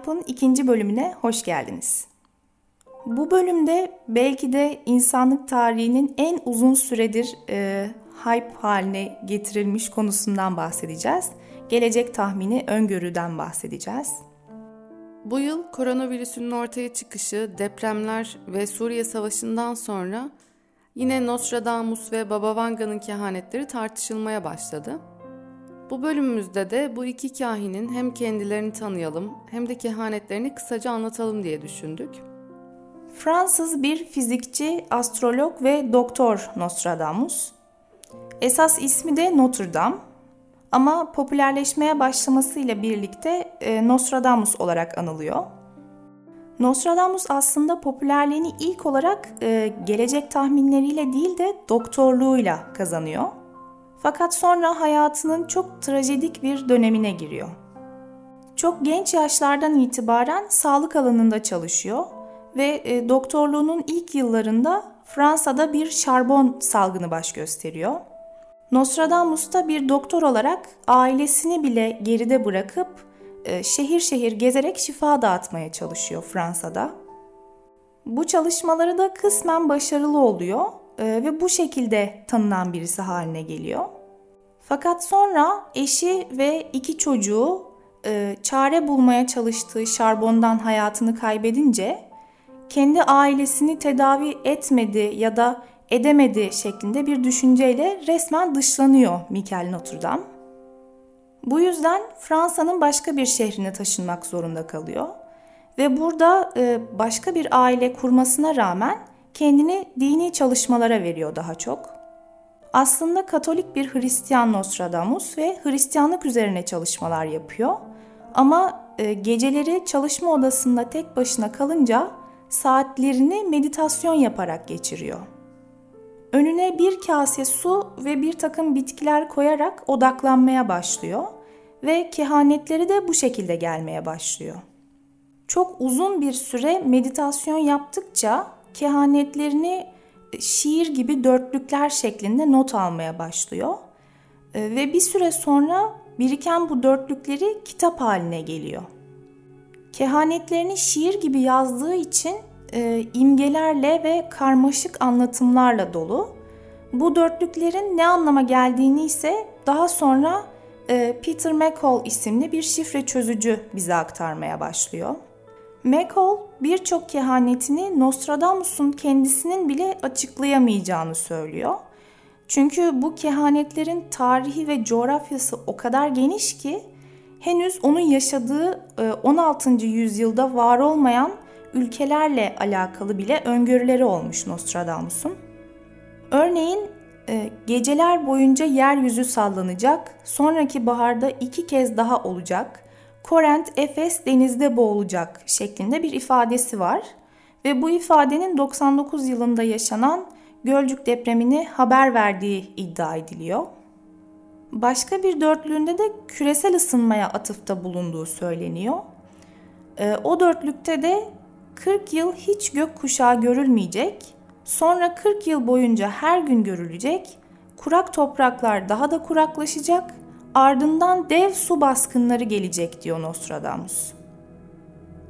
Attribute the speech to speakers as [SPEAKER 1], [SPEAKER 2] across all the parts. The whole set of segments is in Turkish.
[SPEAKER 1] Hype'ın ikinci bölümüne hoş geldiniz. Bu bölümde belki de insanlık tarihinin en uzun süredir e, hype haline getirilmiş konusundan bahsedeceğiz. Gelecek tahmini öngörüden bahsedeceğiz.
[SPEAKER 2] Bu yıl koronavirüsünün ortaya çıkışı, depremler ve Suriye Savaşı'ndan sonra yine Nostradamus ve Baba Vanga'nın kehanetleri tartışılmaya başladı. Bu bölümümüzde de bu iki kahinin hem kendilerini tanıyalım hem de kehanetlerini kısaca anlatalım diye düşündük.
[SPEAKER 1] Fransız bir fizikçi, astrolog ve doktor Nostradamus. Esas ismi de Notre Dame ama popülerleşmeye başlamasıyla birlikte e, Nostradamus olarak anılıyor. Nostradamus aslında popülerliğini ilk olarak e, gelecek tahminleriyle değil de doktorluğuyla kazanıyor. Fakat sonra hayatının çok trajedik bir dönemine giriyor. Çok genç yaşlardan itibaren sağlık alanında çalışıyor ve e, doktorluğunun ilk yıllarında Fransa'da bir şarbon salgını baş gösteriyor. Nostradamus da bir doktor olarak ailesini bile geride bırakıp e, şehir şehir gezerek şifa dağıtmaya çalışıyor Fransa'da. Bu çalışmaları da kısmen başarılı oluyor ve bu şekilde tanınan birisi haline geliyor. Fakat sonra eşi ve iki çocuğu e, çare bulmaya çalıştığı şarbondan hayatını kaybedince kendi ailesini tedavi etmedi ya da edemedi şeklinde bir düşünceyle resmen dışlanıyor Mikel Notre Dame. Bu yüzden Fransa'nın başka bir şehrine taşınmak zorunda kalıyor ve burada e, başka bir aile kurmasına rağmen kendini dini çalışmalara veriyor daha çok. Aslında Katolik bir Hristiyan Nostradamus ve Hristiyanlık üzerine çalışmalar yapıyor. Ama e, geceleri çalışma odasında tek başına kalınca saatlerini meditasyon yaparak geçiriyor. Önüne bir kase su ve bir takım bitkiler koyarak odaklanmaya başlıyor ve kehanetleri de bu şekilde gelmeye başlıyor. Çok uzun bir süre meditasyon yaptıkça kehanetlerini e, şiir gibi dörtlükler şeklinde not almaya başlıyor. E, ve bir süre sonra biriken bu dörtlükleri kitap haline geliyor. Kehanetlerini şiir gibi yazdığı için e, imgelerle ve karmaşık anlatımlarla dolu. Bu dörtlüklerin ne anlama geldiğini ise daha sonra e, Peter McCall isimli bir şifre çözücü bize aktarmaya başlıyor. McCall birçok kehanetini Nostradamus'un kendisinin bile açıklayamayacağını söylüyor. Çünkü bu kehanetlerin tarihi ve coğrafyası o kadar geniş ki henüz onun yaşadığı 16. E, yüzyılda var olmayan ülkelerle alakalı bile öngörüleri olmuş Nostradamus'un. Örneğin e, geceler boyunca yeryüzü sallanacak, sonraki baharda iki kez daha olacak, Korent, Efes denizde boğulacak şeklinde bir ifadesi var. Ve bu ifadenin 99 yılında yaşanan Gölcük depremini haber verdiği iddia ediliyor. Başka bir dörtlüğünde de küresel ısınmaya atıfta bulunduğu söyleniyor. E, o dörtlükte de 40 yıl hiç gök kuşağı görülmeyecek, sonra 40 yıl boyunca her gün görülecek, kurak topraklar daha da kuraklaşacak, ardından dev su baskınları gelecek diyor Nostradamus.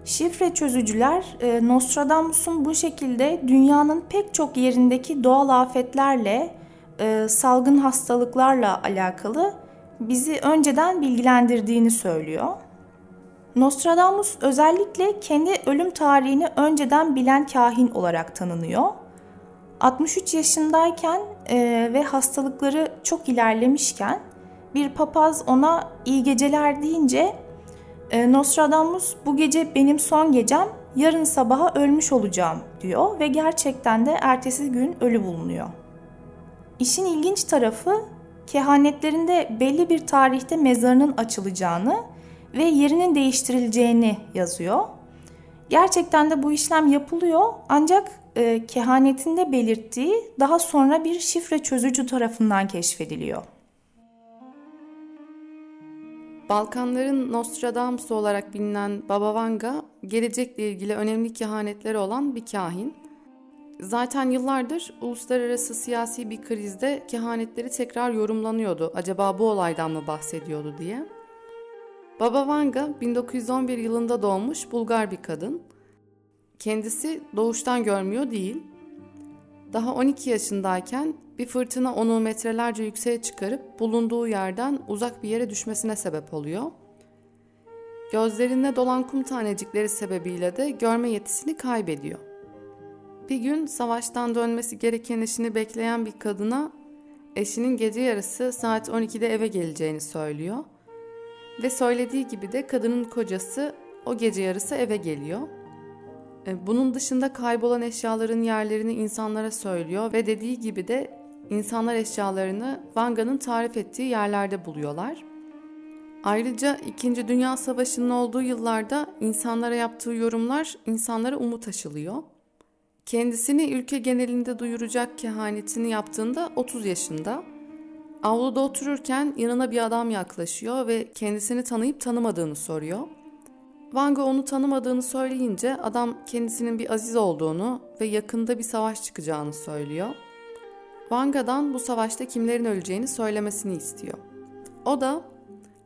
[SPEAKER 1] Şifre çözücüler e, Nostradamus'un bu şekilde dünyanın pek çok yerindeki doğal afetlerle, e, salgın hastalıklarla alakalı bizi önceden bilgilendirdiğini söylüyor. Nostradamus özellikle kendi ölüm tarihini önceden bilen kahin olarak tanınıyor. 63 yaşındayken e, ve hastalıkları çok ilerlemişken bir papaz ona iyi geceler deyince e, Nostradamus bu gece benim son gecem yarın sabaha ölmüş olacağım diyor ve gerçekten de ertesi gün ölü bulunuyor. İşin ilginç tarafı kehanetlerinde belli bir tarihte mezarının açılacağını ve yerinin değiştirileceğini yazıyor. Gerçekten de bu işlem yapılıyor ancak e, kehanetinde belirttiği daha sonra bir şifre çözücü tarafından keşfediliyor.
[SPEAKER 2] Balkanların Nostradamus olarak bilinen Baba Vanga, gelecekle ilgili önemli kehanetleri olan bir kahin. Zaten yıllardır uluslararası siyasi bir krizde kehanetleri tekrar yorumlanıyordu. Acaba bu olaydan mı bahsediyordu diye. Baba Vanga 1911 yılında doğmuş Bulgar bir kadın. Kendisi doğuştan görmüyor değil. Daha 12 yaşındayken bir fırtına onu metrelerce yükseğe çıkarıp bulunduğu yerden uzak bir yere düşmesine sebep oluyor. Gözlerinde dolan kum tanecikleri sebebiyle de görme yetisini kaybediyor. Bir gün savaştan dönmesi gereken eşini bekleyen bir kadına eşinin gece yarısı saat 12'de eve geleceğini söylüyor. Ve söylediği gibi de kadının kocası o gece yarısı eve geliyor. E, bunun dışında kaybolan eşyaların yerlerini insanlara söylüyor ve dediği gibi de insanlar eşyalarını Vanga'nın tarif ettiği yerlerde buluyorlar. Ayrıca 2. Dünya Savaşı'nın olduğu yıllarda insanlara yaptığı yorumlar insanlara umut aşılıyor. Kendisini ülke genelinde duyuracak kehanetini yaptığında 30 yaşında. Avluda otururken yanına bir adam yaklaşıyor ve kendisini tanıyıp tanımadığını soruyor. Vanga onu tanımadığını söyleyince adam kendisinin bir aziz olduğunu ve yakında bir savaş çıkacağını söylüyor. Vanga'dan bu savaşta kimlerin öleceğini söylemesini istiyor. O da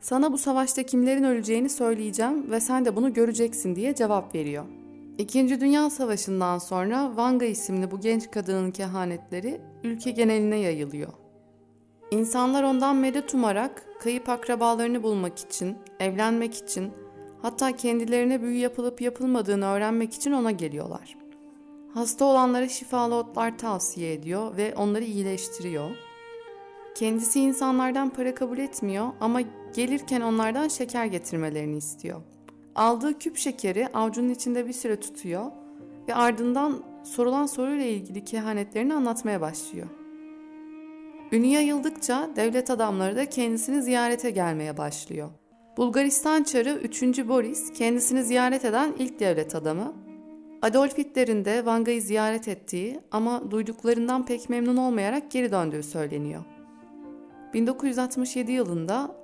[SPEAKER 2] sana bu savaşta kimlerin öleceğini söyleyeceğim ve sen de bunu göreceksin diye cevap veriyor. İkinci Dünya Savaşı'ndan sonra Vanga isimli bu genç kadının kehanetleri ülke geneline yayılıyor. İnsanlar ondan medet umarak kayıp akrabalarını bulmak için, evlenmek için, hatta kendilerine büyü yapılıp yapılmadığını öğrenmek için ona geliyorlar. Hasta olanlara şifalı otlar tavsiye ediyor ve onları iyileştiriyor. Kendisi insanlardan para kabul etmiyor ama gelirken onlardan şeker getirmelerini istiyor. Aldığı küp şekeri avucunun içinde bir süre tutuyor ve ardından sorulan soruyla ilgili kehanetlerini anlatmaya başlıyor. Ünü yayıldıkça devlet adamları da kendisini ziyarete gelmeye başlıyor. Bulgaristan Çarı 3. Boris kendisini ziyaret eden ilk devlet adamı. Adolf Hitler'in de Vanga'yı ziyaret ettiği ama duyduklarından pek memnun olmayarak geri döndüğü söyleniyor. 1967 yılında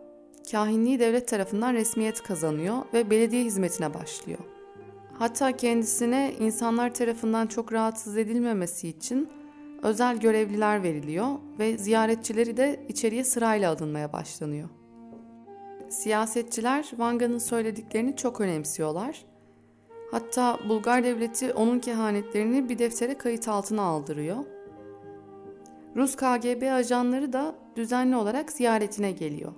[SPEAKER 2] kahinliği devlet tarafından resmiyet kazanıyor ve belediye hizmetine başlıyor. Hatta kendisine insanlar tarafından çok rahatsız edilmemesi için özel görevliler veriliyor ve ziyaretçileri de içeriye sırayla alınmaya başlanıyor. Siyasetçiler Vanga'nın söylediklerini çok önemsiyorlar. Hatta Bulgar devleti onun kehanetlerini bir deftere kayıt altına aldırıyor. Rus KGB ajanları da düzenli olarak ziyaretine geliyor.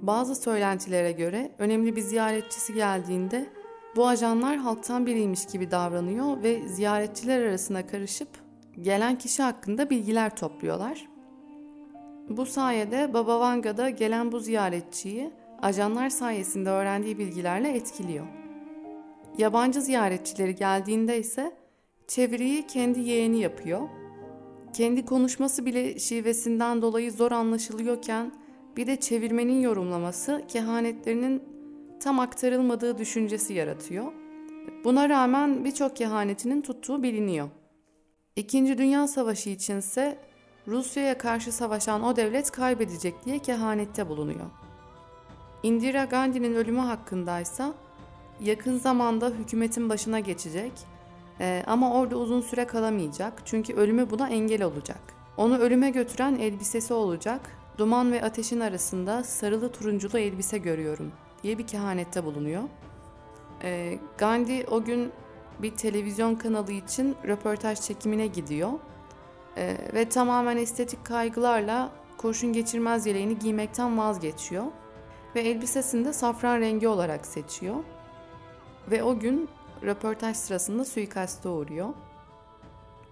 [SPEAKER 2] Bazı söylentilere göre önemli bir ziyaretçisi geldiğinde bu ajanlar halktan biriymiş gibi davranıyor ve ziyaretçiler arasına karışıp gelen kişi hakkında bilgiler topluyorlar. Bu sayede Baba Vanga da gelen bu ziyaretçiyi ajanlar sayesinde öğrendiği bilgilerle etkiliyor. Yabancı ziyaretçileri geldiğinde ise çeviriyi kendi yeğeni yapıyor. Kendi konuşması bile şivesinden dolayı zor anlaşılıyorken bir de çevirmenin yorumlaması kehanetlerinin tam aktarılmadığı düşüncesi yaratıyor. Buna rağmen birçok kehanetinin tuttuğu biliniyor. İkinci Dünya Savaşı içinse Rusya'ya karşı savaşan o devlet kaybedecek diye kehanette bulunuyor. Indira Gandhi'nin ölümü hakkındaysa yakın zamanda hükümetin başına geçecek ee, ama orada uzun süre kalamayacak çünkü ölümü buna engel olacak. Onu ölüme götüren elbisesi olacak duman ve ateşin arasında sarılı turunculu elbise görüyorum diye bir kehanette bulunuyor. E, Gandhi o gün bir televizyon kanalı için röportaj çekimine gidiyor e, ve tamamen estetik kaygılarla kurşun geçirmez yeleğini giymekten vazgeçiyor ve elbisesini de safran rengi olarak seçiyor ve o gün röportaj sırasında suikaste uğruyor.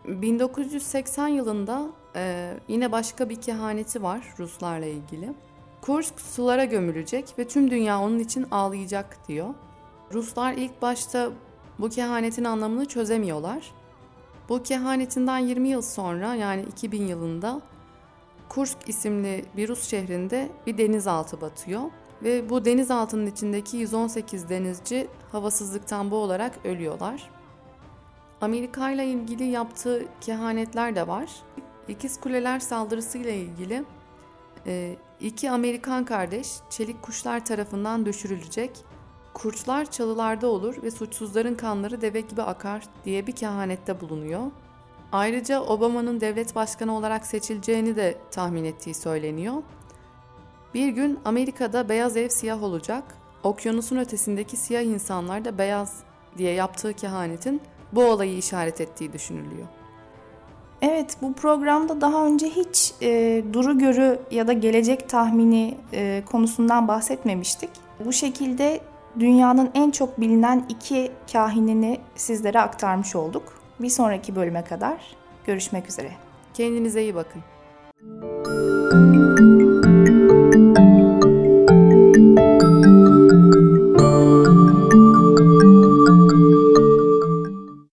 [SPEAKER 2] 1980 yılında e, yine başka bir kehaneti var Ruslarla ilgili. Kursk sulara gömülecek ve tüm dünya onun için ağlayacak diyor. Ruslar ilk başta bu kehanetin anlamını çözemiyorlar. Bu kehanetinden 20 yıl sonra yani 2000 yılında Kursk isimli bir Rus şehrinde bir denizaltı batıyor ve bu denizaltının içindeki 118 denizci havasızlıktan boğularak ölüyorlar. Amerika ile ilgili yaptığı kehanetler de var. İkiz Kuleler saldırısıyla ilgili e, iki Amerikan kardeş çelik kuşlar tarafından düşürülecek. Kurtlar çalılarda olur ve suçsuzların kanları deve gibi akar diye bir kehanette bulunuyor. Ayrıca Obama'nın devlet başkanı olarak seçileceğini de tahmin ettiği söyleniyor. Bir gün Amerika'da beyaz ev siyah olacak, okyanusun ötesindeki siyah insanlar da beyaz diye yaptığı kehanetin bu olayı işaret ettiği düşünülüyor.
[SPEAKER 1] Evet, bu programda daha önce hiç e, duru görü ya da gelecek tahmini e, konusundan bahsetmemiştik. Bu şekilde dünyanın en çok bilinen iki kahinini sizlere aktarmış olduk. Bir sonraki bölüme kadar görüşmek üzere.
[SPEAKER 2] Kendinize iyi bakın.